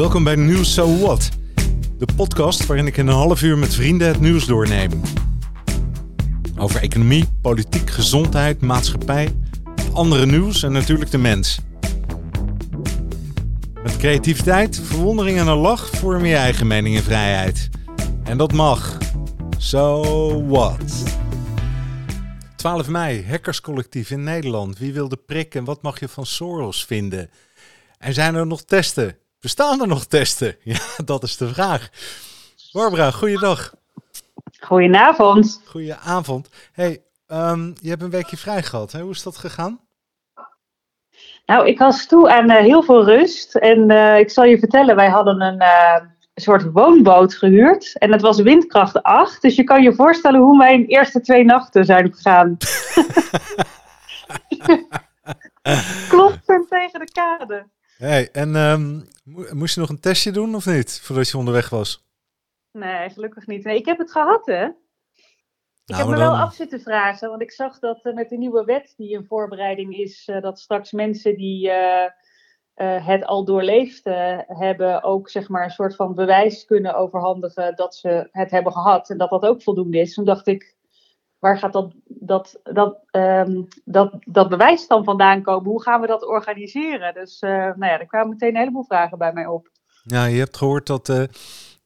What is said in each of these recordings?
Welkom bij Nieuws So What, de podcast waarin ik in een half uur met vrienden het nieuws doorneem. Over economie, politiek, gezondheid, maatschappij, andere nieuws en natuurlijk de mens. Met creativiteit, verwondering en een lach vorm je eigen mening en vrijheid. En dat mag. So what? 12 mei, hackerscollectief in Nederland. Wie wil de prik en wat mag je van Soros vinden? En zijn er nog testen? Bestaan er nog testen? Ja, dat is de vraag. Barbara, goeiedag. Goedenavond. Goedenavond. Hey, um, je hebt een weekje vrij gehad. Hè? Hoe is dat gegaan? Nou, ik was toe aan uh, heel veel rust. En uh, ik zal je vertellen, wij hadden een uh, soort woonboot gehuurd. En het was windkracht 8. Dus je kan je voorstellen hoe mijn eerste twee nachten zijn gegaan. Kloppen tegen de kade. Hey, en um, moest je nog een testje doen of niet, voordat je onderweg was? Nee, gelukkig niet. Nee, ik heb het gehad, hè. Ik nou, heb me dan... wel af zitten vragen, want ik zag dat uh, met de nieuwe wet die in voorbereiding is, uh, dat straks mensen die uh, het al doorleefd hebben, ook zeg maar een soort van bewijs kunnen overhandigen dat ze het hebben gehad en dat dat ook voldoende is. Toen dacht ik, waar gaat dat, dat, dat, um, dat, dat bewijs dan vandaan komen? Hoe gaan we dat organiseren? Dus nou ja, er kwamen meteen een heleboel vragen bij mij op. Ja, je hebt gehoord dat,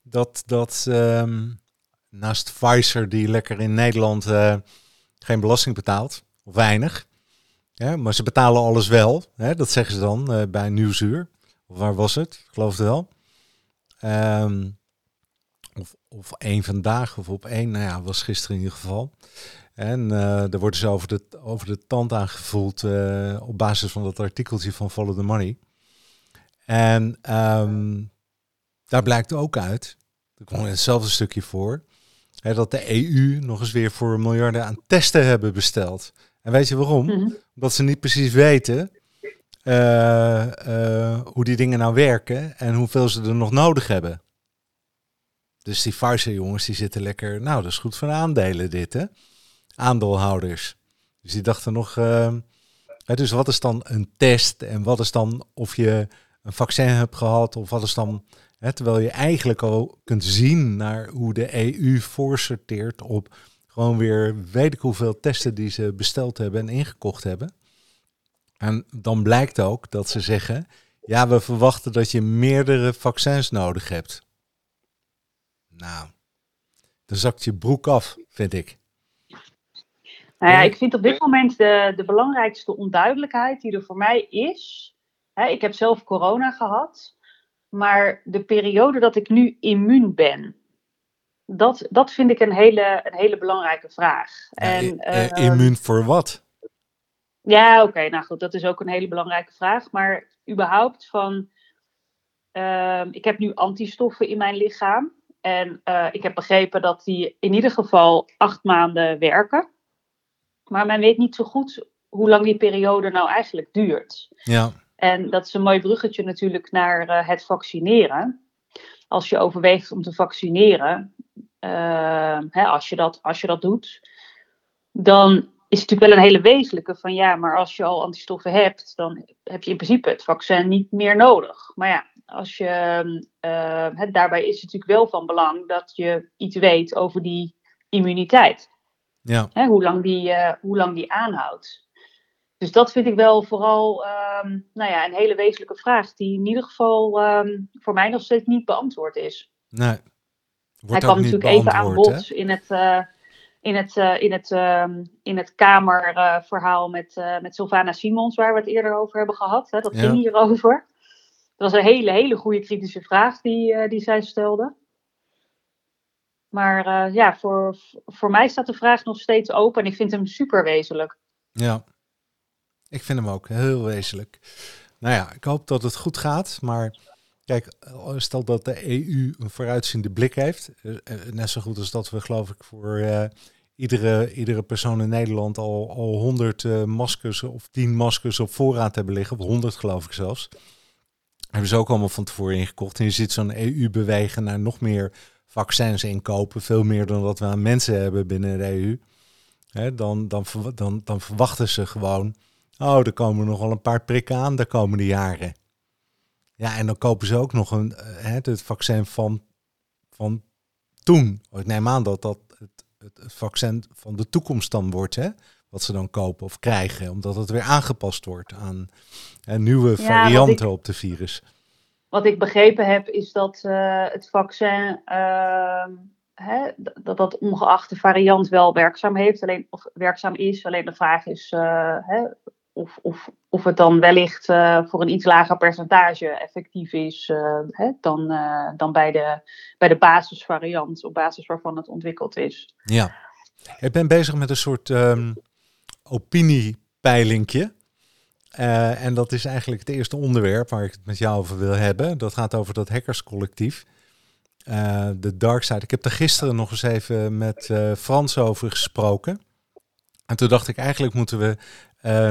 dat, dat um naast Pfizer die lekker in Nederland uh, geen belasting betaalt, of weinig. Ja, maar ze betalen alles wel, hè, dat zeggen ze dan uh, bij Nieuwsuur. Of waar was het? Ik geloof het wel. Um, of, of één vandaag, of op één, nou ja, was gisteren in ieder geval. En uh, daar worden ze over de, over de tand aangevoeld uh, op basis van dat artikeltje van Follow the Money. En um, daar blijkt ook uit, er komt hetzelfde stukje voor, Hè, dat de EU nog eens weer voor miljarden aan testen hebben besteld. En weet je waarom? Mm Omdat ze niet precies weten uh, hoe die dingen nou werken en hoeveel ze er nog nodig hebben. Dus die Pfizer jongens die zitten lekker, nou dat is goed voor de aandelen dit hè. Aandeelhouders. Dus die dachten nog, uh, dus wat is dan een test en wat is dan of je een vaccin hebt gehad of wat is dan terwijl je eigenlijk al kunt zien naar hoe de EU voorsorteert op gewoon weer weet ik hoeveel testen die ze besteld hebben en ingekocht hebben. En dan blijkt ook dat ze zeggen, ja, we verwachten dat je meerdere vaccins nodig hebt. Nou, dan zakt je broek af, vind ik. Nou ja, ik vind op dit moment de, de belangrijkste onduidelijkheid die er voor mij is. Hè, ik heb zelf corona gehad. Maar de periode dat ik nu immuun ben, dat, dat vind ik een hele, een hele belangrijke vraag. en, uh, immuun voor wat? Ja, oké, nou goed, dat is ook een hele belangrijke vraag. Maar überhaupt van, uh, ik heb nu antistoffen in mijn lichaam. En uh, ik heb begrepen dat die in ieder geval acht maanden werken. Maar men weet niet zo goed hoe lang die periode nou eigenlijk duurt. Ja. En dat is een mooi bruggetje natuurlijk naar uh, het vaccineren. Als je overweegt om te vaccineren, uh, hè, als, je dat, als je dat doet, dan is het natuurlijk wel een hele wezenlijke van ja, maar als je al antistoffen hebt, dan heb je in principe het vaccin niet meer nodig. Maar ja, als je, uh, het, daarbij is het natuurlijk wel van belang dat je iets weet over die immuniteit. Ja. Hè, hoe, lang die, hoe lang die aanhoudt. Dus dat vind ik wel vooral um, nou ja, een hele wezenlijke vraag, die in ieder geval um, voor mij nog steeds niet beantwoord is. Nee. Hij kwam natuurlijk even aan bod in het, uh, in het, uh, in het, uh, in het kamerverhaal met, met Sylvana Simons, waar we het eerder over hebben gehad. Hè? Dat ja. ging hierover. Dat was een hele, hele goede kritische vraag die, die zij stelde. Maar ja, voor, voor mij staat de vraag nog steeds open en ik vind hem super wezenlijk. Ja, ik vind hem ook heel wezenlijk. Nou ja, ik hoop dat het goed gaat. Maar kijk, stel dat de EU een vooruitziende blik heeft. Eh, eh, net zo goed als dat we, geloof ik, voor iedere, iedere persoon in Nederland al, al 100 uh, maskers of 10 maskers op voorraad hebben liggen. Of 100 geloof ik zelfs. Hebben ze ook allemaal van tevoren ingekocht. En je ziet zo'n EU bewegen naar nog meer vaccins inkopen. Veel meer dan dat we aan mensen hebben binnen de EU. Dan, dan, dan, dan verwachten ze gewoon Oh, er komen nog wel een paar prikken aan de komende jaren. Ja, en dan kopen ze ook nog een, het vaccin van, van toen. Ik neem aan dat dat het, het, vaccin van de toekomst dan wordt, hè? Wat ze dan kopen of krijgen, omdat het weer aangepast wordt aan hè, nieuwe varianten op de virus. Wat ik begrepen heb, is dat uh, het vaccin, uh, hè, dat dat ongeacht de variant wel werkzaam heeft, alleen, of werkzaam is. Alleen de vraag is uh, hè, of, of, of het dan wellicht uh, voor een iets lager percentage effectief is hè, dan, dan bij, de, bij de basisvariant, op basis waarvan het ontwikkeld is. Ja, ik ben bezig met een soort um, opiniepeilingje. en dat is eigenlijk het eerste onderwerp waar ik het met jou over wil hebben. Dat gaat over dat hackerscollectief. de Dark Side. Ik heb er gisteren nog eens even met Frans over gesproken. En toen dacht ik, eigenlijk moeten we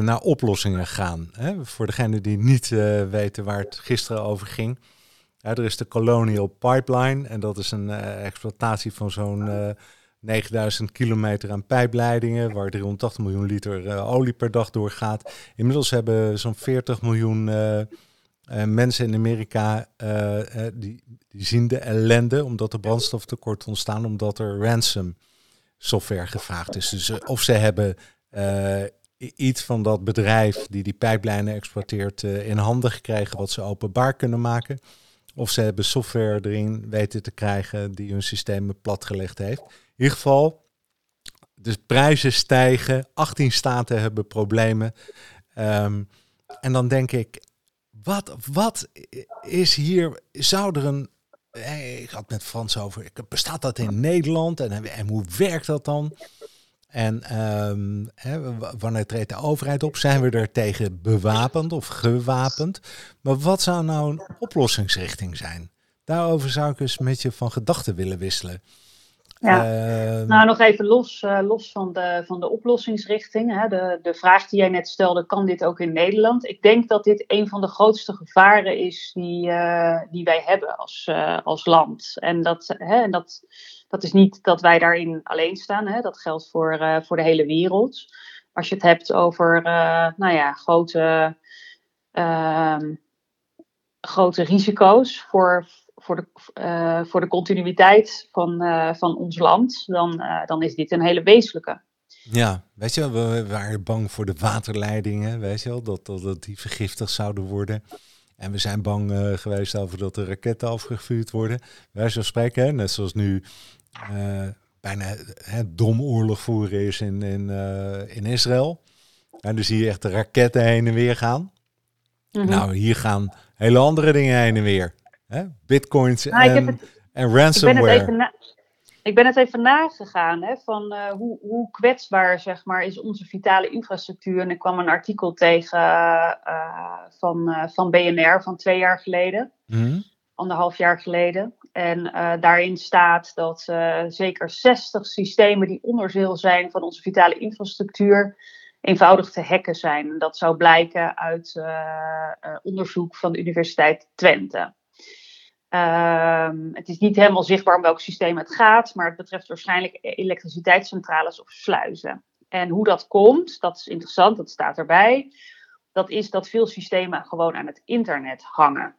naar oplossingen gaan. Hè? Voor degenen die niet weten waar het gisteren over ging. Er is de Colonial Pipeline en dat is een exploitatie van zo'n 9000 kilometer aan pijpleidingen, waar 380 miljoen liter olie per dag doorgaat. Inmiddels hebben zo'n 40 miljoen mensen in Amerika, die, die zien de ellende omdat er brandstoftekort ontstaan, omdat er ransom software gevraagd is. Dus of ze hebben iets van dat bedrijf die die pijplijnen exploiteert in handen gekregen wat ze openbaar kunnen maken. Of ze hebben software erin weten te krijgen die hun systemen platgelegd heeft. In ieder geval, de prijzen stijgen, 18 staten hebben problemen. Um, en dan denk ik, wat, wat is hier, zou er een, ik had met Frans over, bestaat dat in Nederland en, en hoe werkt dat dan? En um, hè, wanneer treedt de overheid op? Zijn we er tegen bewapend of gewapend? Maar wat zou nou een oplossingsrichting zijn? Daarover zou ik eens met je van gedachten willen wisselen. Ja. Uh, nou, nog even los, uh, los van, de, van de oplossingsrichting. Hè. De, de vraag die jij net stelde, kan dit ook in Nederland? Ik denk dat dit een van de grootste gevaren is die, uh, die wij hebben als, als land. En dat, hè, en dat, dat is niet dat wij daarin alleen staan. Hè. Dat geldt voor, voor de hele wereld. Als je het hebt over nou ja, grote, ehm, grote risico's voor, voor de, uh, voor de continuïteit van, van ons land, dan, dan is dit een hele wezenlijke. Ja, weet je, we waren bang voor de waterleidingen, weet je wel, dat, dat, die vergiftigd zouden worden. En we zijn bang geweest over dat de raketten afgevuurd worden. Wij zo spreken, hè, net zoals nu bijna hè, dom oorlog voeren is in, in, in Israël. En zie je echt de raketten heen en weer gaan. Mm -hmm. Nou, hier gaan hele andere dingen heen en weer. Hè? Bitcoins nou, en, het, en ransomware. Ik ben het even, ik ben het even nagegaan hè, van uh, hoe, hoe kwetsbaar zeg maar, is onze vitale infrastructuur. En ik kwam een artikel tegen uh, van, uh, van BNR van twee jaar geleden, mm. anderhalf jaar geleden. En daarin staat dat zeker 60 systemen die onderdeel zijn van onze vitale infrastructuur eenvoudig te hacken zijn. En dat zou blijken uit onderzoek van de Universiteit Twente. Um, het is niet helemaal zichtbaar om welk systeem het gaat, maar het betreft waarschijnlijk elektriciteitscentrales of sluizen. En hoe dat komt, dat is interessant, dat staat erbij. Dat is dat veel systemen gewoon aan het internet hangen.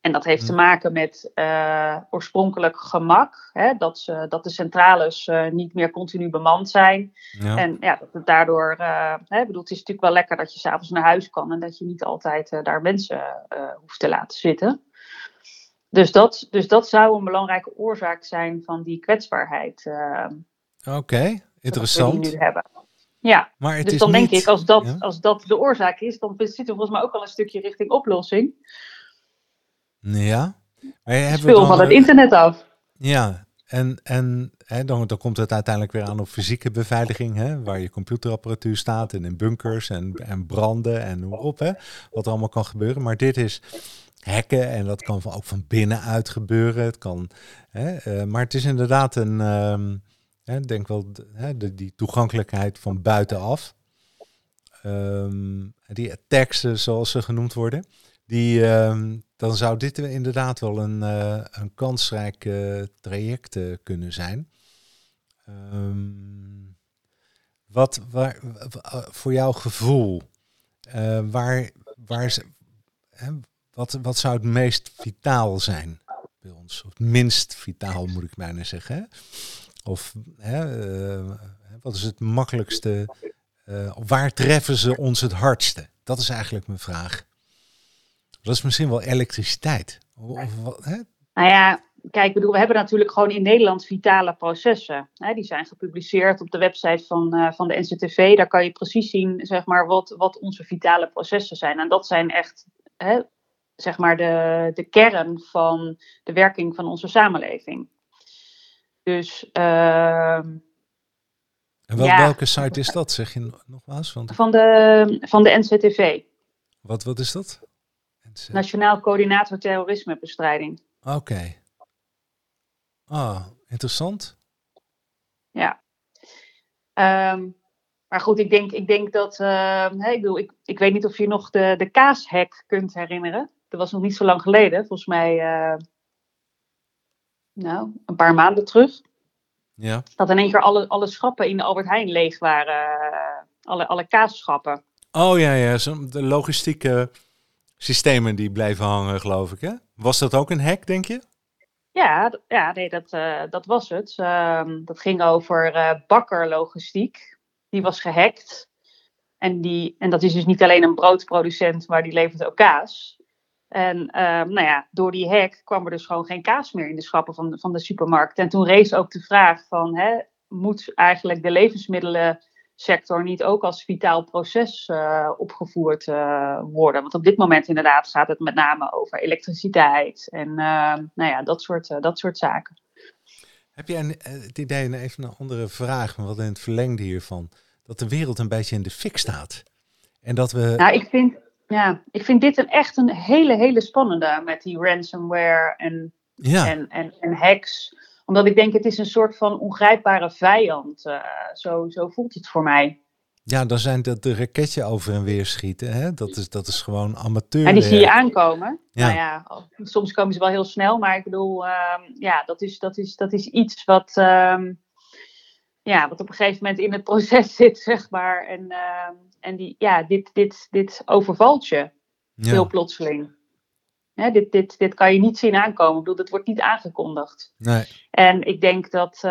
En dat heeft te hmm. maken met uh, oorspronkelijk gemak. Hè, dat, ze, dat de centrales uh, niet meer continu bemand zijn. Ja. En ja, dat het daardoor. Uh, hè, bedoel, het is natuurlijk wel lekker dat je s'avonds naar huis kan en dat je niet altijd daar mensen hoeft te laten zitten. Dus dat, dus dat zou een belangrijke oorzaak zijn van die kwetsbaarheid. Oké, okay, interessant. Die we nu hebben. Ja, maar het dus is dan denk ik, als dat, als dat de oorzaak is, dan zitten we volgens mij ook al een stukje richting oplossing. Ja. Maar hebben van het internet af. Ja, en, en hè, dan, dan komt het uiteindelijk weer aan op fysieke beveiliging, hè, waar je computerapparatuur staat en in bunkers en, en branden en hoe op, hè, wat er allemaal kan gebeuren. Maar dit is hacken en dat kan ook van binnenuit gebeuren. Het kan, hè, uh, maar het is inderdaad een, um, hè, denk wel, hè, de, die toegankelijkheid van buitenaf. Um, die attacks, zoals ze genoemd worden, die, um, dan zou dit inderdaad wel een, uh, een kansrijk uh, traject uh, kunnen zijn. wat waar, voor jouw gevoel, waar, waar, wat, wat zou het meest vitaal zijn bij ons? Of het minst vitaal moet ik bijna zeggen. Hè? Of hè, wat is het makkelijkste? Waar treffen ze ons het hardste? Dat is eigenlijk mijn vraag. Dat is misschien wel elektriciteit. Of, of, hè? Nou ja, kijk, bedoel, we hebben natuurlijk gewoon in Nederland vitale processen. Hè, die zijn gepubliceerd op de website van, uh, van de NCTV. Daar kan je precies zien zeg maar, wat, wat onze vitale processen zijn. En dat zijn echt hè, zeg maar de, de kern van de werking van onze samenleving. Dus. Uh, en wel, welke site is dat, zeg je nogmaals? Want... Van, de, van de NCTV. Wat, wat is dat? Nationaal Coördinator Terrorismebestrijding. Oké. Ah, interessant. Ja. Um, maar goed, ik denk, ik denk dat. Uh, ik, bedoel, ik, ik weet niet of je nog de, de kaashack kunt herinneren. Dat was nog niet zo lang geleden, volgens mij. Uh, nou, een paar maanden terug. Ja. Dat in één keer alle, alle schappen in de Albert Heijn leeg waren. Uh, alle, alle kaasschappen. Oh ja, ja. De logistieke systemen die blijven hangen, geloof ik. Hè? Was dat ook een hack, denk je? Ja, ja nee, dat, uh, dat was het. Uh, dat ging over uh, bakkerlogistiek. Die was gehackt. En, die, en dat is dus niet alleen een broodproducent, maar die levert ook kaas. En uh, nou ja, door die hack kwam er dus gewoon geen kaas meer in de schappen van van de supermarkt. En toen rees ook de vraag van, hè, moet eigenlijk de levensmiddelen sector niet ook als vitaal proces uh, opgevoerd uh, worden? Want op dit moment inderdaad gaat het met name over elektriciteit en uh, nou ja, dat, soort, dat soort zaken. Heb jij het idee, even een andere vraag, maar wat in het verlengde hiervan, dat de wereld een beetje in de fik staat? En dat we... Nou, ik vind, ja, ik vind dit een, echt een hele, hele spannende met die ransomware en, ja. en, en, en hacks omdat ik denk, het is een soort van ongrijpbare vijand. Uh, zo, zo voelt het voor mij. Ja, dan zijn dat de raketje over en weer schieten. Hè? Dat, is, dat is gewoon amateur. En die zie je aankomen. Ja. Nou ja, soms komen ze wel heel snel, maar ik bedoel, uh, ja, dat is, dat, is, dat is iets wat, uh, ja, wat op een gegeven moment in het proces zit, zeg maar. En, uh, en die, ja, dit, dit, dit overvalt je ja. heel plotseling. Hè, dit, dit, dit kan je niet zien aankomen. Ik bedoel, dat wordt niet aangekondigd. Nee. En ik denk dat, uh,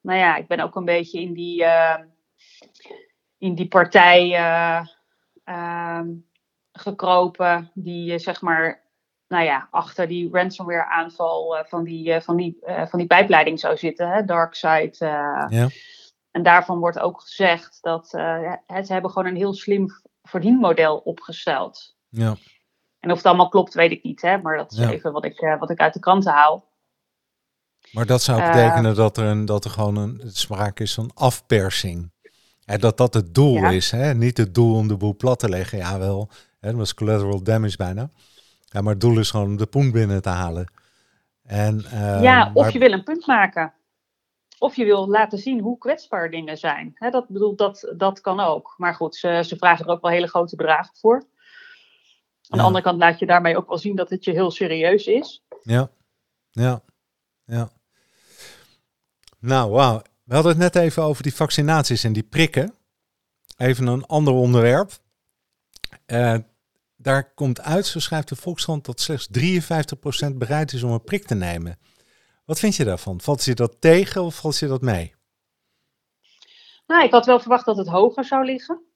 nou ja, ik ben ook een beetje in die, uh, in die partij uh, gekropen, die zeg maar, nou ja, achter die ransomware aanval van die, van die, van die pijpleiding zou zitten, hè, Darkside. ja. En daarvan wordt ook gezegd dat ze hebben gewoon een heel slim verdienmodel opgesteld. Ja. En of het allemaal klopt, weet ik niet. Hè? Maar dat is even wat ik, uh, wat ik uit de kranten haal. Maar dat zou betekenen uh, dat, er een, dat er gewoon een sprake is van afpersing. En dat dat het doel ja. is. Hè? Niet het doel om de boel plat te leggen. Ja, wel. Hè? Dat was collateral damage bijna. Ja, maar het doel is gewoon de poen binnen te halen. En, uh, ja, of maar... je wil een punt maken. Of je wil laten zien hoe kwetsbaar dingen zijn. Hè, dat, bedoel, dat, dat kan ook. Maar goed, ze, ze vragen er ook wel hele grote bedragen voor. Aan de andere kant laat je daarmee ook wel zien dat het je heel serieus is. Ja, ja, ja. Nou, wauw. We hadden het net even over die vaccinaties en die prikken. Even een ander onderwerp. Uh, daar komt uit, zo schrijft de Volkskrant, dat slechts 53% bereid is om een prik te nemen. Wat vind je daarvan? Valt je dat tegen of valt je dat mee? Nou, ik had wel verwacht dat het hoger zou liggen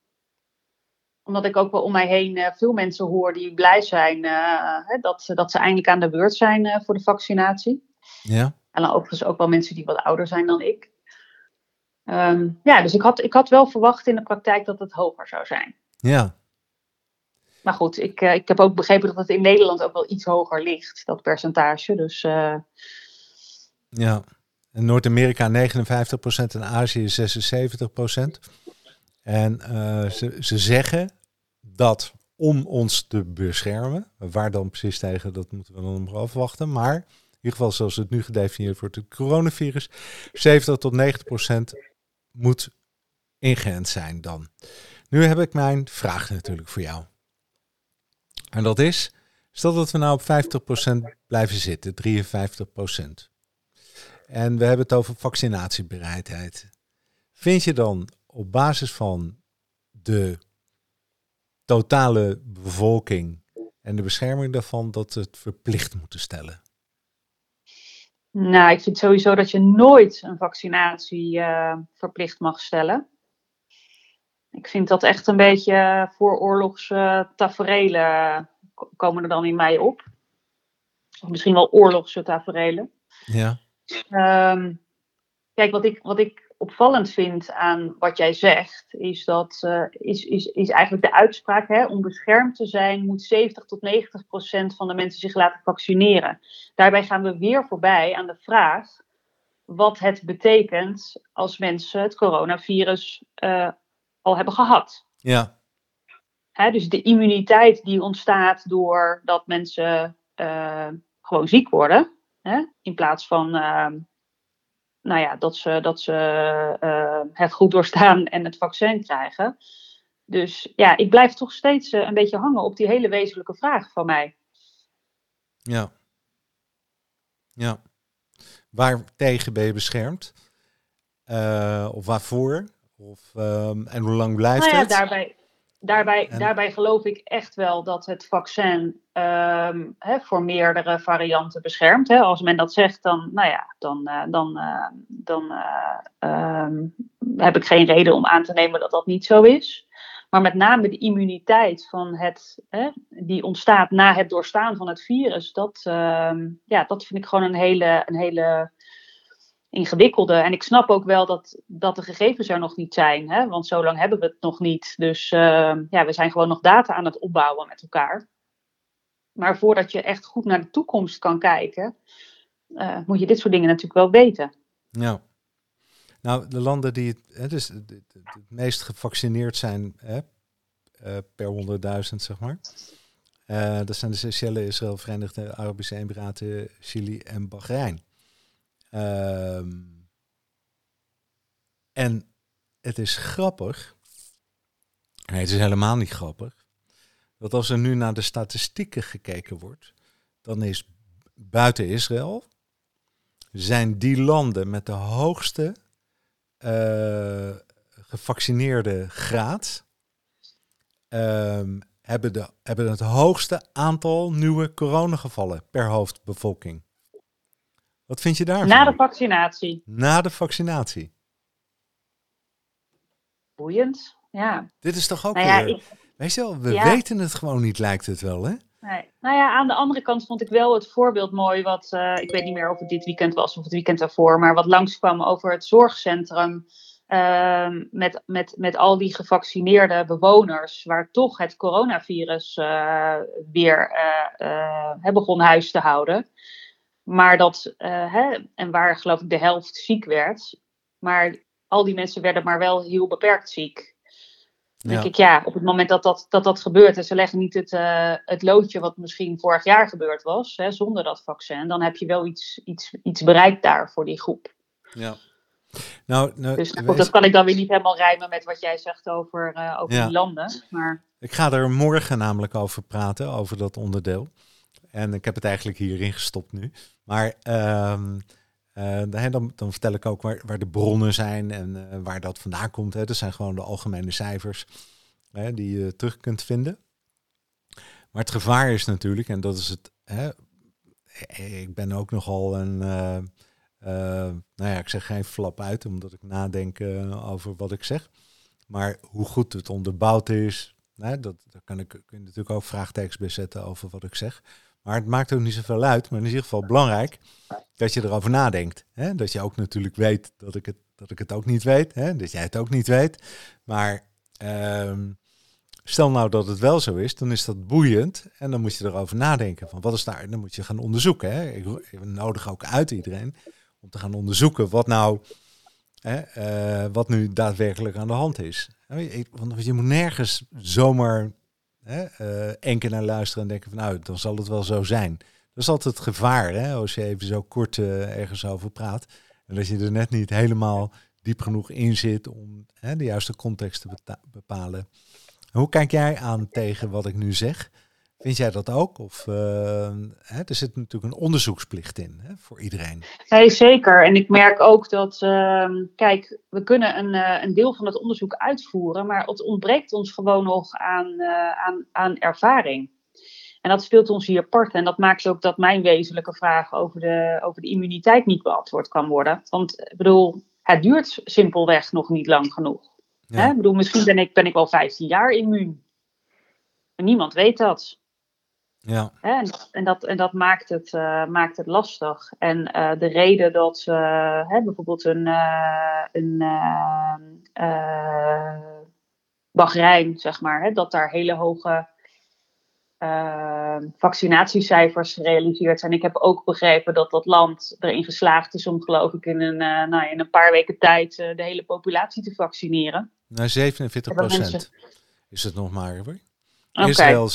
omdat ik ook wel om mij heen uh, veel mensen hoor die blij zijn hè, dat, dat ze eindelijk aan de beurt zijn uh, voor de vaccinatie. Ja. En dan overigens ook wel mensen die wat ouder zijn dan ik. Um, ja, dus ik had, ik had wel verwacht in de praktijk dat het hoger zou zijn. Ja. Maar goed, ik, ik heb ook begrepen dat het in Nederland ook wel iets hoger ligt, dat percentage. Dus, ja, in Noord-Amerika 59% en Azië 76%. En uh, ze, ze zeggen dat om ons te beschermen, waar dan precies tegen, dat moeten we dan nog afwachten. Maar in ieder geval zoals het nu gedefinieerd wordt, het coronavirus, 70 tot 90 procent moet ingeënt zijn dan. Nu heb ik mijn vraag natuurlijk voor jou. En dat is, stel dat we nou op 50% blijven zitten, 53%. En we hebben het over vaccinatiebereidheid. Vind je dan op basis van de totale bevolking en de bescherming daarvan dat het verplicht moeten stellen? Nou, ik vind sowieso dat je nooit een vaccinatie uh, verplicht mag stellen. Ik vind dat echt een beetje vooroorlogs uh, taferelen komen er dan in mij op. Of misschien wel oorlogse taferelen. Ja. Um, kijk, wat ik, wat ik opvallend vind aan wat jij zegt, is dat uh, is, is, is eigenlijk de uitspraak: hè, om beschermd te zijn, moet 70 tot 90 procent van de mensen zich laten vaccineren. Daarbij gaan we weer voorbij aan de vraag wat het betekent als mensen het coronavirus uh, al hebben gehad. Ja. Hè, dus de immuniteit die ontstaat doordat mensen uh, gewoon ziek worden, hè, in plaats van nou ja, dat ze, dat ze uh, het goed doorstaan en het vaccin krijgen. Dus ja, ik blijf toch steeds uh, een beetje hangen op die hele wezenlijke vraag van mij. Ja. Ja. Waar tegen ben je beschermd? Uh, of waarvoor? Of, um, en hoe lang blijft nou ja, het? Daarbij, daarbij, daarbij geloof ik echt wel dat het vaccin um, hè, voor meerdere varianten beschermt. Hè. Als men dat zegt, dan, nou ja, dan, uh, dan, uh, dan uh, um, heb ik geen reden om aan te nemen dat dat niet zo is. Maar met name de immuniteit van het, die ontstaat na het doorstaan van het virus, dat, um, ja, dat vind ik gewoon een hele, een hele ingewikkelde. En ik snap ook wel dat, dat de gegevens er nog niet zijn, hè? want zo lang hebben we het nog niet. Dus uh, ja, we zijn gewoon nog data aan het opbouwen met elkaar. Maar voordat je echt goed naar de toekomst kan kijken, uh, moet je dit soort dingen natuurlijk wel weten. Ja. Nou, de landen die het, is het, meest gevaccineerd zijn hè, uh, per 100.000, zeg maar. Uh, dat zijn de Seychelles, Israël, Verenigde Arabische Emiraten, Chili en Bahrein. Um, en het is grappig. Nee, het is helemaal niet grappig. Dat als er nu naar de statistieken gekeken wordt, dan is buiten Israël zijn die landen met de hoogste uh, gevaccineerde graad um, hebben, de, hebben het hoogste aantal nieuwe coronagevallen per hoofdbevolking. Wat vind je daarvan? Na de vaccinatie. Na de vaccinatie. Boeiend, ja. Dit is toch ook nou ja, weer... Ik, weet je wel, we ja. weten het gewoon niet, lijkt het wel, hè? Nee. Nou ja, aan de andere kant vond ik wel het voorbeeld mooi, wat uh, ik weet niet meer of het dit weekend was of het weekend daarvoor, maar wat langskwam over het zorgcentrum. Uh, met, met, met al die gevaccineerde bewoners, waar toch het coronavirus uh, weer begon huis te houden. Maar dat, uh, hè, en waar geloof ik de helft ziek werd. Maar al die mensen werden maar wel heel beperkt ziek. Dan denk ik, ja, op het moment dat dat, dat, dat gebeurt en ze leggen niet het, uh, het loodje wat misschien vorig jaar gebeurd was, hè, zonder dat vaccin, dan heb je wel iets, iets, iets bereikt daar voor die groep. Ja. Nou, nou, dus goed, dat kan ik dan weer niet helemaal rijmen met wat jij zegt over, uh, over ja. die landen. Maar... Ik ga er morgen namelijk over praten, over dat onderdeel. En ik heb het eigenlijk hierin gestopt nu. Maar um, uh, dan, dan, vertel ik ook waar, waar de bronnen zijn en uh, waar dat vandaan komt. Hè. Dat zijn gewoon de algemene cijfers hè, die je terug kunt vinden. Maar het gevaar is natuurlijk, en dat is het. Hè, ik ben ook nogal een. Uh, nou ja, ik zeg geen flap uit, omdat ik nadenk over wat ik zeg. Maar hoe goed het onderbouwd is, dat, daar kan ik, kun natuurlijk ook vraagtekens bij zetten over wat ik zeg. Maar het maakt ook niet zoveel uit. Maar in ieder geval belangrijk dat je erover nadenkt. Hè? Dat je ook natuurlijk weet dat ik het, dat ik het ook niet weet. Hè? Dat jij het ook niet weet. Maar um, stel nou dat het wel zo is, dan is dat boeiend. En dan moet je erover nadenken. Van wat is daar? Dan moet je gaan onderzoeken. Hè? Ik, nodig ook uit iedereen om te gaan onderzoeken wat nou. Hè, uh, wat nu daadwerkelijk aan de hand is. Want je moet nergens zomaar hè, uh, naar luisteren en denken van nou, dan zal het wel zo zijn. Dat is altijd het gevaar, hè, als je even zo kort uh, ergens over praat. En dat je er net niet helemaal diep genoeg in zit om hè, de juiste context te bepalen. Hoe kijk jij aan tegen wat ik nu zeg? Vind jij dat ook? Of, uh, hè, er zit natuurlijk een onderzoeksplicht in hè, voor iedereen. Nee, zeker. En ik merk ook dat, uh, kijk, we kunnen een, uh, een deel van het onderzoek uitvoeren, maar het ontbreekt ons gewoon nog aan, aan, aan ervaring. En dat speelt ons hier apart. En dat maakt ook dat mijn wezenlijke vraag over de, over de immuniteit niet beantwoord kan worden. Want ik bedoel, het duurt simpelweg nog niet lang genoeg. Hè? Ik bedoel, misschien ben ik, ben ik wel 15 jaar immuun. Niemand weet dat. Ja. En, en, dat, en dat maakt het, uh, maakt het lastig. En uh, de reden dat uh, hè, bijvoorbeeld een, een Bahrein, zeg maar, hè, dat daar hele hoge vaccinatiecijfers gerealiseerd zijn. Ik heb ook begrepen dat dat land erin geslaagd is om, geloof ik, in een, nou, in een paar weken tijd de hele populatie te vaccineren. Nou, 47 procent is het nog maar hoor. Israël 60%,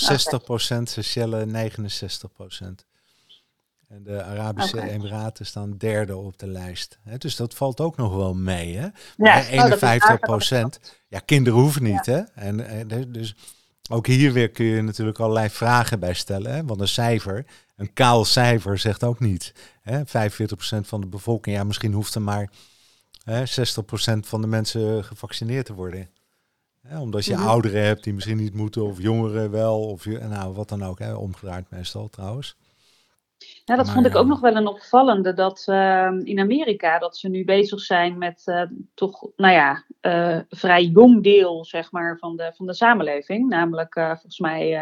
Seychelles 69%. En de Arabische okay. Emiraten staan derde op de lijst. dus dat valt ook nog wel mee. Hè? Maar ja, 51%. Ja, kinderen hoeven niet. Hè? En, en, dus ook hier weer kun je natuurlijk allerlei vragen bij stellen. Hè? Want een cijfer, een kaal cijfer zegt ook niet. Hè? 45% van de bevolking, ja, misschien hoeft er maar hè, 60% van de mensen gevaccineerd te worden omdat je mhm. ouderen hebt die misschien niet moeten, of jongeren wel, of nou, wat dan ook. Hè, omgedraaid meestal trouwens. Ja, dat vond ik ook nog wel een opvallende. Dat uh, in Amerika dat ze nu bezig zijn met uh, toch, nou ja, uh, vrij jong deel zeg maar, van, de, van de samenleving. Namelijk uh, volgens mij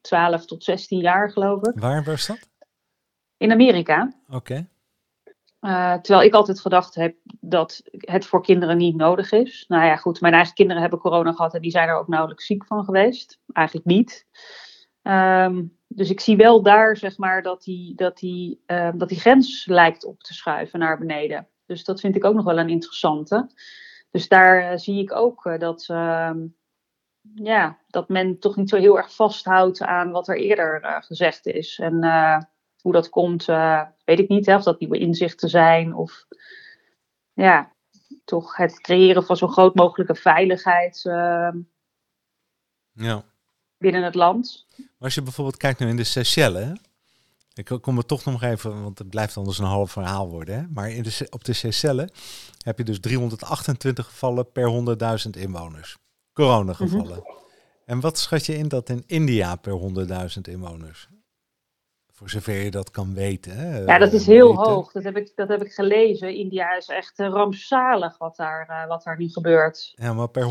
12 ehm, tot 16 jaar, geloof ik. Waar was dat? In Amerika. Oké. Uh, terwijl ik altijd gedacht heb dat het voor kinderen niet nodig is. Nou ja, goed, mijn eigen kinderen hebben corona gehad en die zijn er ook nauwelijks ziek van geweest. Eigenlijk niet. Um, dus ik zie wel daar, zeg maar, dat die, dat, die, um, dat die grens lijkt op te schuiven naar beneden. Dus dat vind ik ook nog wel een interessante. Dus daar uh, zie ik ook uh, dat, uh, ja, dat men toch niet zo heel erg vasthoudt aan wat er eerder gezegd is. En hoe dat komt, uh, weet ik niet. Hè, of dat nieuwe inzichten zijn. Of ja, toch het creëren van zo groot mogelijke veiligheid uh, ja. binnen het land. Maar als je bijvoorbeeld kijkt nu in de Seychelles. Ik kom er toch nog even, want het blijft anders een half verhaal worden. Hè? Maar in de, op de Seychelles heb je dus 328 gevallen per 100.000 inwoners. Coronagevallen. Mm En wat schat je in dat in India per 100.000 inwoners? Voor zover je dat kan weten. Hè? Ja, dat is heel hoog. Dat heb, ik, dat heb ik gelezen. India is echt uh, rampzalig wat daar, uh, wat daar nu gebeurt. Ja, maar per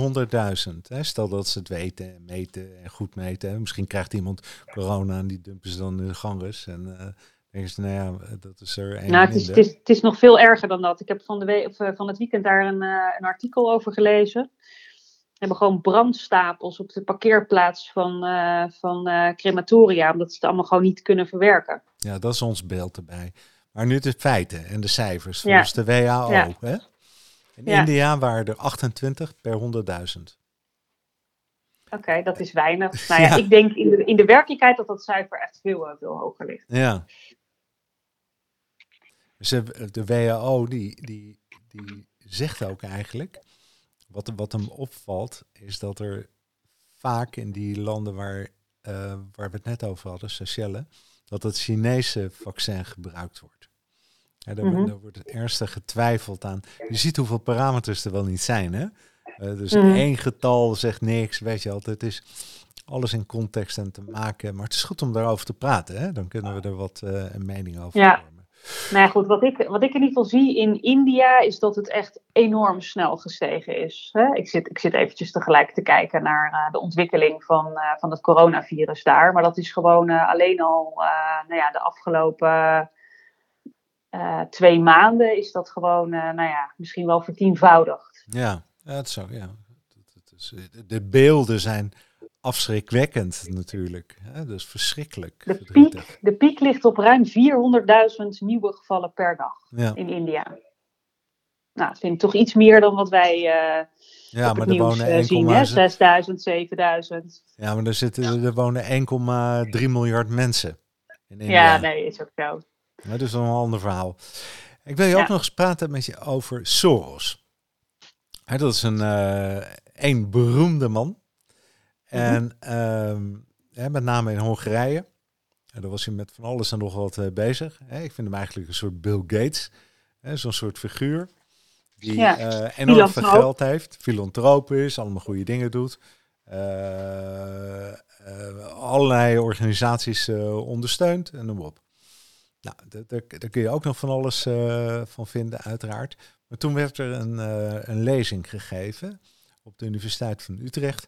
100.000. Stel dat ze het weten en meten en goed meten. Misschien krijgt iemand corona en die dumpen ze dan in de ganges. En uh, denken ze, nou ja, dat is er een nou, het is, het, is, het is nog veel erger dan dat. Ik heb van, de we of, van het weekend daar een, een artikel over gelezen hebben gewoon brandstapels op de parkeerplaats van, uh, van uh, crematoria, omdat ze het allemaal gewoon niet kunnen verwerken. Ja, dat is ons beeld erbij. Maar nu de feiten en de cijfers, volgens de WHO. Ja. Hè? In India waren er 28 per 100.000. Oké, dat is weinig. Nou ja, ik denk in de, in de werkelijkheid dat dat cijfer echt veel, eh, veel hoger ligt. Ja. Dus de WHO die, die, die zegt ook eigenlijk wat, wat hem opvalt, is dat er vaak in die landen waar, uh, waar we het net over hadden, Seychelles, dat het Chinese vaccin gebruikt wordt. Ja, daar, mm wordt ernstig getwijfeld aan. Je ziet hoeveel parameters er wel niet zijn. Hè? Uh, dus mm één getal zegt niks, weet je altijd. Het is alles in context en te maken. Maar het is goed om daarover te praten. Hè? Dan kunnen we er wat uh, een mening over ja. Nou ja, goed, wat ik, wat ik in ieder geval zie in India is dat het echt enorm snel gestegen is. Ik, zit, ik zit eventjes tegelijk te kijken naar uh, de ontwikkeling van, uh, van het coronavirus daar. Maar dat is gewoon uh, alleen al nou ja, de afgelopen twee maanden is dat gewoon nou ja, misschien wel vertienvoudigd. Ja, dat zo, ja. De beelden zijn afschrikwekkend natuurlijk. Hè? Dus verschrikkelijk. De piek, de piek ligt op ruim 400.000 nieuwe gevallen per dag in India. Nou, dat vind ik toch iets meer dan wat wij uh, ja, op maar het nieuws wonen uh, zien. Hè? 6000, 7000. Ja, maar er, zitten, er wonen 1,3 miljard mensen in India. Ja, nee, is ook zo. Dat is een ander verhaal. Ik wil je ook nog eens praten met je over Soros. dat is een, uh, een beroemde man. Mhm. En ehm, met name in Hongarije. En daar was hij met van alles en nog wat uh, bezig. ik vind hem eigenlijk een soort Bill Gates. Zo'n soort figuur. Die ja, uh, enorm veel geld heeft. Filantroop is, allemaal goede dingen doet. Uh, allerlei organisaties ondersteund en noem op. Nou, daar kun je ook nog van alles van vinden, uiteraard. Maar toen werd er een, een lezing gegeven op de Universiteit van Utrecht.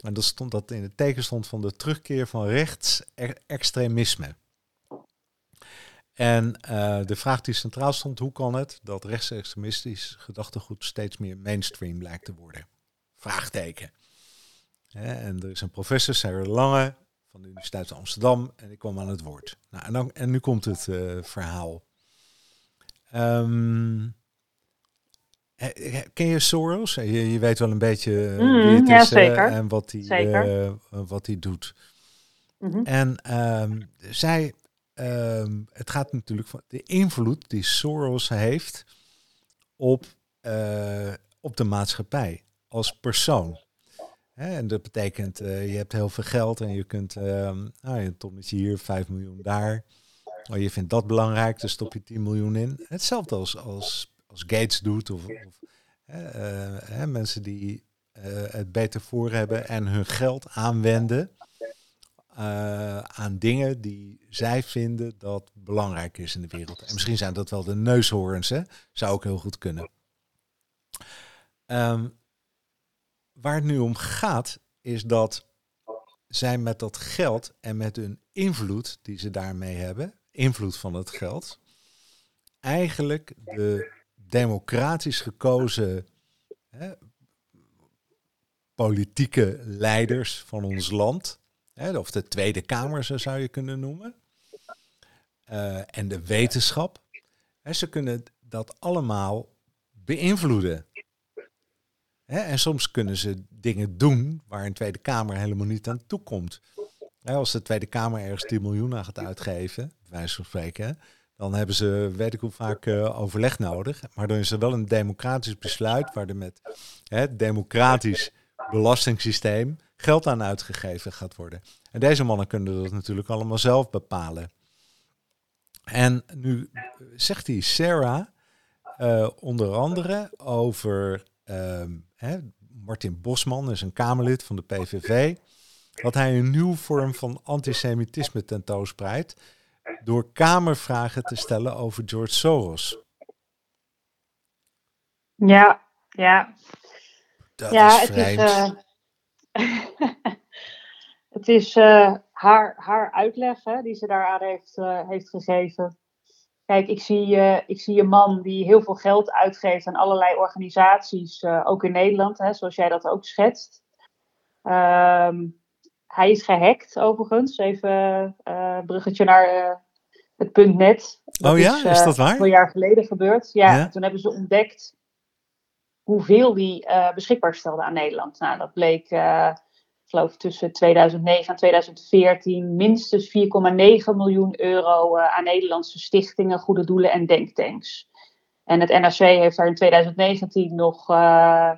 En dat stond dat in het teken stond van de terugkeer van rechtsextremisme. En uh, de vraag die centraal stond, hoe kan het dat rechtsextremistisch gedachtegoed steeds meer mainstream lijkt te worden? Vraagteken. en er is een professor, Sarah Lange, van de Universiteit van Amsterdam, en ik kwam aan het woord. Nou, en, dan, en nu komt het uh, verhaal. Um, Ken je Soros? Je, je weet wel een beetje mm, wie het ja, is zeker. en wat hij, uh, wat hij doet. Mm -hmm. En um, zij, um, het gaat natuurlijk van de invloed die Soros heeft op, uh, op de maatschappij als persoon. Hè, en dat betekent, uh, je hebt heel veel geld en je kunt, uh, nou, een tonnetje hier, 5 miljoen daar. Oh, je vindt dat belangrijk, dus stop je 10 miljoen in. Hetzelfde als, als als Gates doet, of, of hè, uh, mensen die uh, het beter voor hebben en hun geld aanwenden uh, aan dingen die zij vinden dat belangrijk is in de wereld. En misschien zijn dat wel de neushoorns, hè? zou ook heel goed kunnen. Um, waar het nu om gaat, is dat zij met dat geld en met hun invloed die ze daarmee hebben, invloed van het geld, eigenlijk de democratisch gekozen hè, politieke leiders van ons land, hè, of de Tweede Kamer zo zou je kunnen noemen, uh, en de wetenschap, hè, ze kunnen dat allemaal beïnvloeden. En soms kunnen ze dingen doen waar een Tweede Kamer helemaal niet aan toekomt. Als de Tweede Kamer ergens 10 miljoen aan gaat uitgeven, wijze van spreken, dan hebben ze, weet ik hoe vaak, uh, overleg nodig. Maar dan is er wel een democratisch besluit waar er met het democratisch belastingssysteem geld aan uitgegeven gaat worden. En deze mannen kunnen dat natuurlijk allemaal zelf bepalen. En nu zegt hij Sarah uh, onder andere over uh, hè, Martin Bosman, is een Kamerlid van de PVV, dat hij een nieuwe vorm van antisemitisme tentoonspreidt door Kamervragen te stellen over George Soros. Ja, ja. Dat ja, is het is, uh, het is uh, haar, haar uitleg hè, die ze daaraan heeft, uh, heeft gegeven. Kijk, ik zie, ik zie een man die heel veel geld uitgeeft aan allerlei organisaties, ook in Nederland, hè, zoals jij dat ook schetst. Um, hij is gehackt, overigens. Even uh, bruggetje naar uh, het punt net. oh ja, is, is dat waar? Een jaar geleden gebeurd. Ja, toen hebben ze ontdekt hoeveel die beschikbaar stelde aan Nederland. Nou, dat bleek, ik geloof tussen 2009 en 2014, minstens 4,9 miljoen euro aan Nederlandse stichtingen, goede doelen en denktanks. En het NRC heeft daar in 2019 nog uh,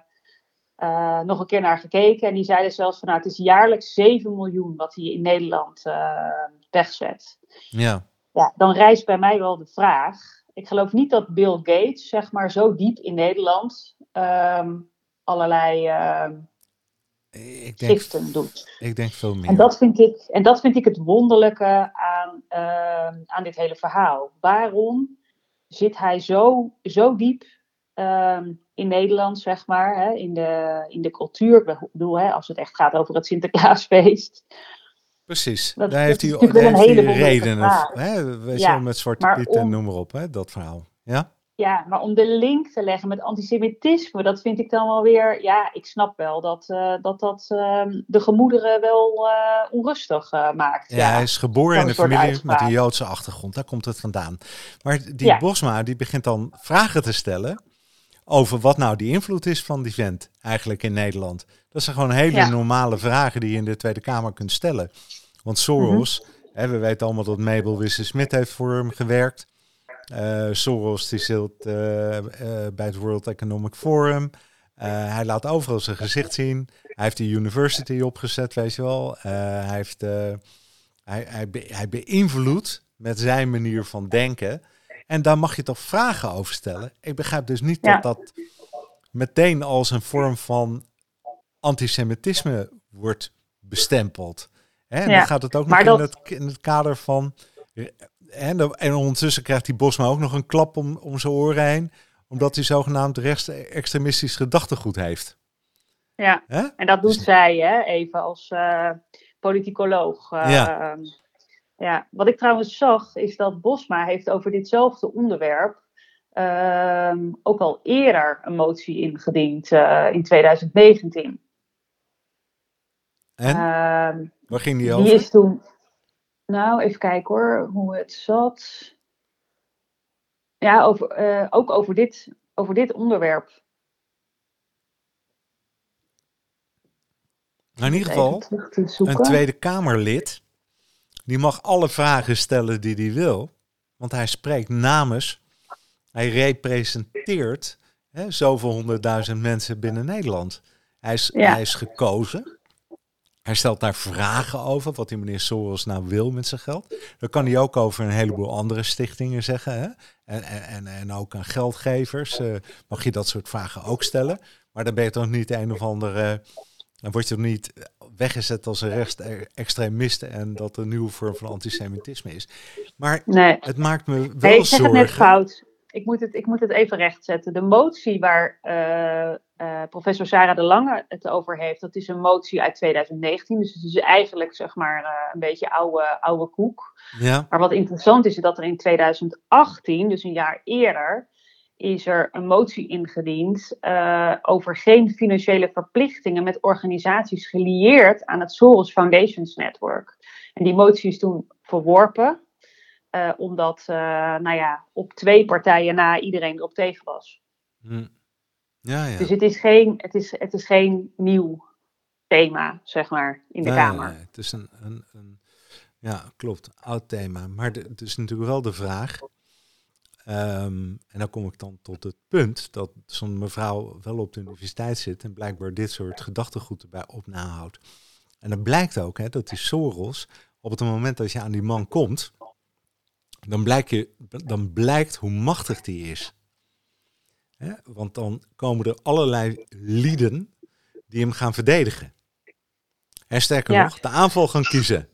nog een keer naar gekeken. En die zeiden zelfs van nou, het is jaarlijks 7 miljoen wat hij in Nederland uh, wegzet. Ja. ja. Dan rijst bij mij wel de vraag. Ik geloof niet dat Bill Gates, zeg maar, zo diep in Nederland um, allerlei uh, ik denk, giften doet. Ik denk veel meer. En dat vind ik, en dat vind ik het wonderlijke aan, aan dit hele verhaal. Waarom zit hij zo, zo diep um, in Nederland, zeg maar, hè, in, de, in de cultuur. Ik bedoel, hè, als het echt gaat over het Sinterklaasfeest. Precies, dat, daar heeft hij, daar heeft hij redenen. Hè, weet je, met Zwarte Piet en noem maar op, hè, dat verhaal. Ja? Ja, maar om de link te leggen met antisemitisme, dat vind ik dan wel weer. Ja, ik snap wel dat uh, dat, dat uh, de gemoederen wel uh, onrustig uh, maakt. Ja, ja, hij is geboren in een familie met een Joodse achtergrond, daar komt het vandaan. Maar die ja. Bosma die begint dan vragen te stellen over wat nou die invloed is van die vent eigenlijk in Nederland. Dat zijn gewoon hele normale vragen die je in de Tweede Kamer kunt stellen. Want Soros, hè, we weten allemaal dat Mabel Wisse-Smit heeft voor hem gewerkt. Uh, Soros die zit uh, uh, bij het World Economic Forum. hij laat overal zijn gezicht zien. Hij heeft de university opgezet, weet je wel. hij, heeft, hij, hij, be hij beïnvloedt met zijn manier van denken en daar mag je toch vragen over stellen. Ik begrijp dus niet dat dat meteen als een vorm van antisemitisme wordt bestempeld. En dan gaat het ook nog in, het, in het kader van... En, en ondertussen krijgt die Bosma ook nog een klap om, om zijn oren heen, omdat hij zogenaamd rechtsextremistisch gedachtegoed heeft. Ja, en dat doet dus- zij hè, even als uh, politicoloog. Uh, ja. Ja. Wat ik trouwens zag, is dat Bosma heeft over ditzelfde onderwerp uh, ook al eerder een motie ingediend uh, in 2019. En? Ehm, Waar ging die over? Die is toen, nou, even kijken hoor, hoe het zat. Ja, over, uh, ook over dit, over dit onderwerp. Nou, in ieder geval, een Tweede Kamerlid, die mag alle vragen stellen die hij wil. Want hij spreekt namens, hij representeert hè, zoveel honderdduizend mensen binnen Nederland. Hij is, hij is gekozen. Hij stelt daar vragen over, wat die meneer Soros nou wil met zijn geld. Dan kan hij ook over een heleboel andere stichtingen zeggen. Hè? En, en, en ook aan geldgevers uh, mag je dat soort vragen ook stellen. Maar dan ben je toch niet een of andere... dan word je toch niet weggezet als een rechtsextremist en dat een nieuwe vorm van antisemitisme is. Maar nee. het maakt me wel nee, ik zeg het net fout ik moet het, ik moet het even rechtzetten. De motie waar uh, uh, professor Sarah de Lange het over heeft, dat is een motie uit 2019. Dus het is eigenlijk zeg maar uh, een beetje oude, oude koek. Ja. Maar wat interessant is, is dat er in 2018, dus een jaar eerder, is er een motie ingediend over geen financiële verplichtingen met organisaties gelieerd aan het Soros Foundations Network. En die motie is toen verworpen. Uh, omdat, uh, nou ja, op twee partijen na iedereen erop tegen was. Hm. Ja, ja. Dus het is, geen, het, is, het is geen nieuw thema, zeg maar, in de Kamer. Nee, het is een, een, een, ja, klopt, oud thema. Maar het is natuurlijk wel de vraag, um, en dan kom ik dan tot het punt dat zo'n mevrouw wel op de universiteit zit en blijkbaar dit soort gedachtegoed erbij op nahoudt. En dan blijkt ook hè, dat die Soros, op het moment dat je aan die man komt, dan, blijkt je, dan blijkt hoe machtig die is. Want dan komen er allerlei lieden die hem gaan verdedigen. En sterker nog, de aanval gaan kiezen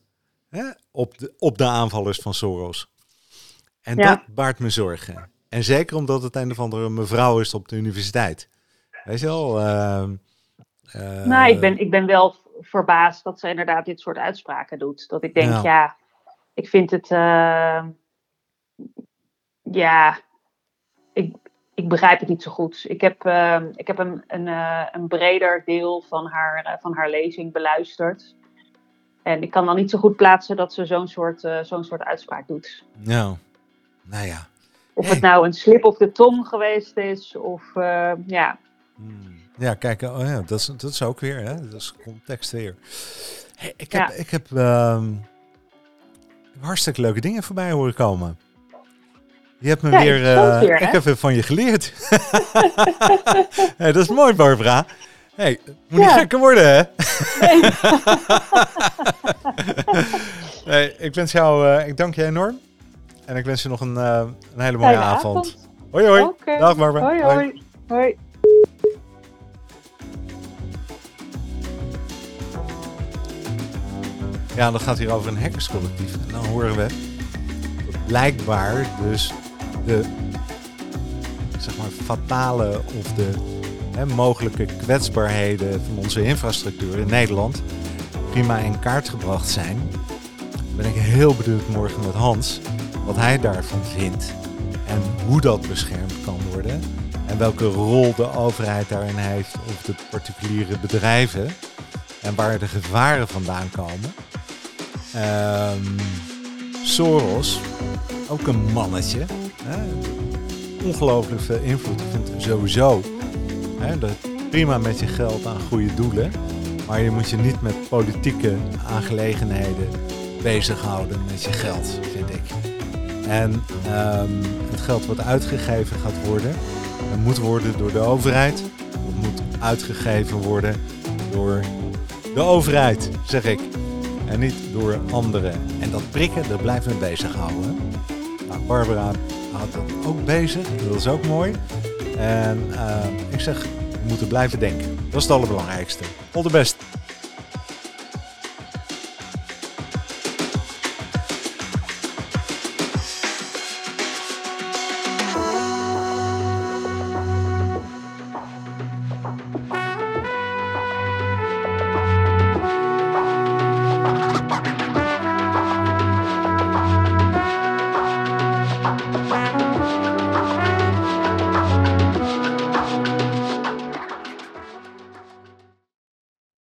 op, de, op de aanvallers van Soros. En dat baart me zorgen. En zeker omdat het een of andere mevrouw is op de universiteit. Weet je wel? Uh, uh, nou, ik ben, ik ben wel verbaasd dat ze inderdaad dit soort uitspraken doet. Dat ik denk, ja, ik vind het. Uh, ja, ik, ik begrijp het niet zo goed. Ik heb, uh, ik heb een, een, uh, een breder deel van haar, uh, van haar lezing beluisterd. En ik kan dan niet zo goed plaatsen dat ze zo'n soort, zo'n soort uitspraak doet. Nou, nou ja. Of het nou een slip op de tong geweest is, of ja. Hmm. Ja, kijk, oh ja, dat, is, dat is ook weer, hè? dat is context weer. Hey, ik heb, ik heb um, hartstikke leuke dingen voorbij horen komen. Je hebt me weer, uh, ik heb weer van je geleerd. hey, dat is mooi, Barbara. Hey, moet niet gekker worden, hè? Nee. hey, ik wens jou, uh, ik dank je enorm. En ik wens je nog een, uh, een hele mooie avond. avond. Hoi, hoi. Okay. Dag, Barbara. Hoi, hoi. hoi. Ja, dan gaat hier over een hackerscollectief. En dan horen we dat blijkbaar dus de zeg maar, fatale of de hè, mogelijke kwetsbaarheden van onze infrastructuur in Nederland prima in kaart gebracht zijn. Ben ik heel benieuwd morgen met Hans wat hij daarvan vindt en hoe dat beschermd kan worden en welke rol de overheid daarin heeft of de particuliere bedrijven en waar de gevaren vandaan komen. Um, Soros, ook een mannetje, ongelooflijk veel invloed. Ik vind sowieso hè, dat prima met je geld aan goede doelen. Maar je moet je niet met politieke aangelegenheden bezighouden met je geld, vind ik. En um, het geld wat uitgegeven gaat worden, moet worden door de overheid. Het moet uitgegeven worden door de overheid, zeg ik. En niet door anderen. En dat prikken, daar blijven we bezighouden. Nou, Barbara houdt dat ook bezig. Dat is ook mooi. En uh, ik zeg, we moeten blijven denken. Dat is het allerbelangrijkste. All the best.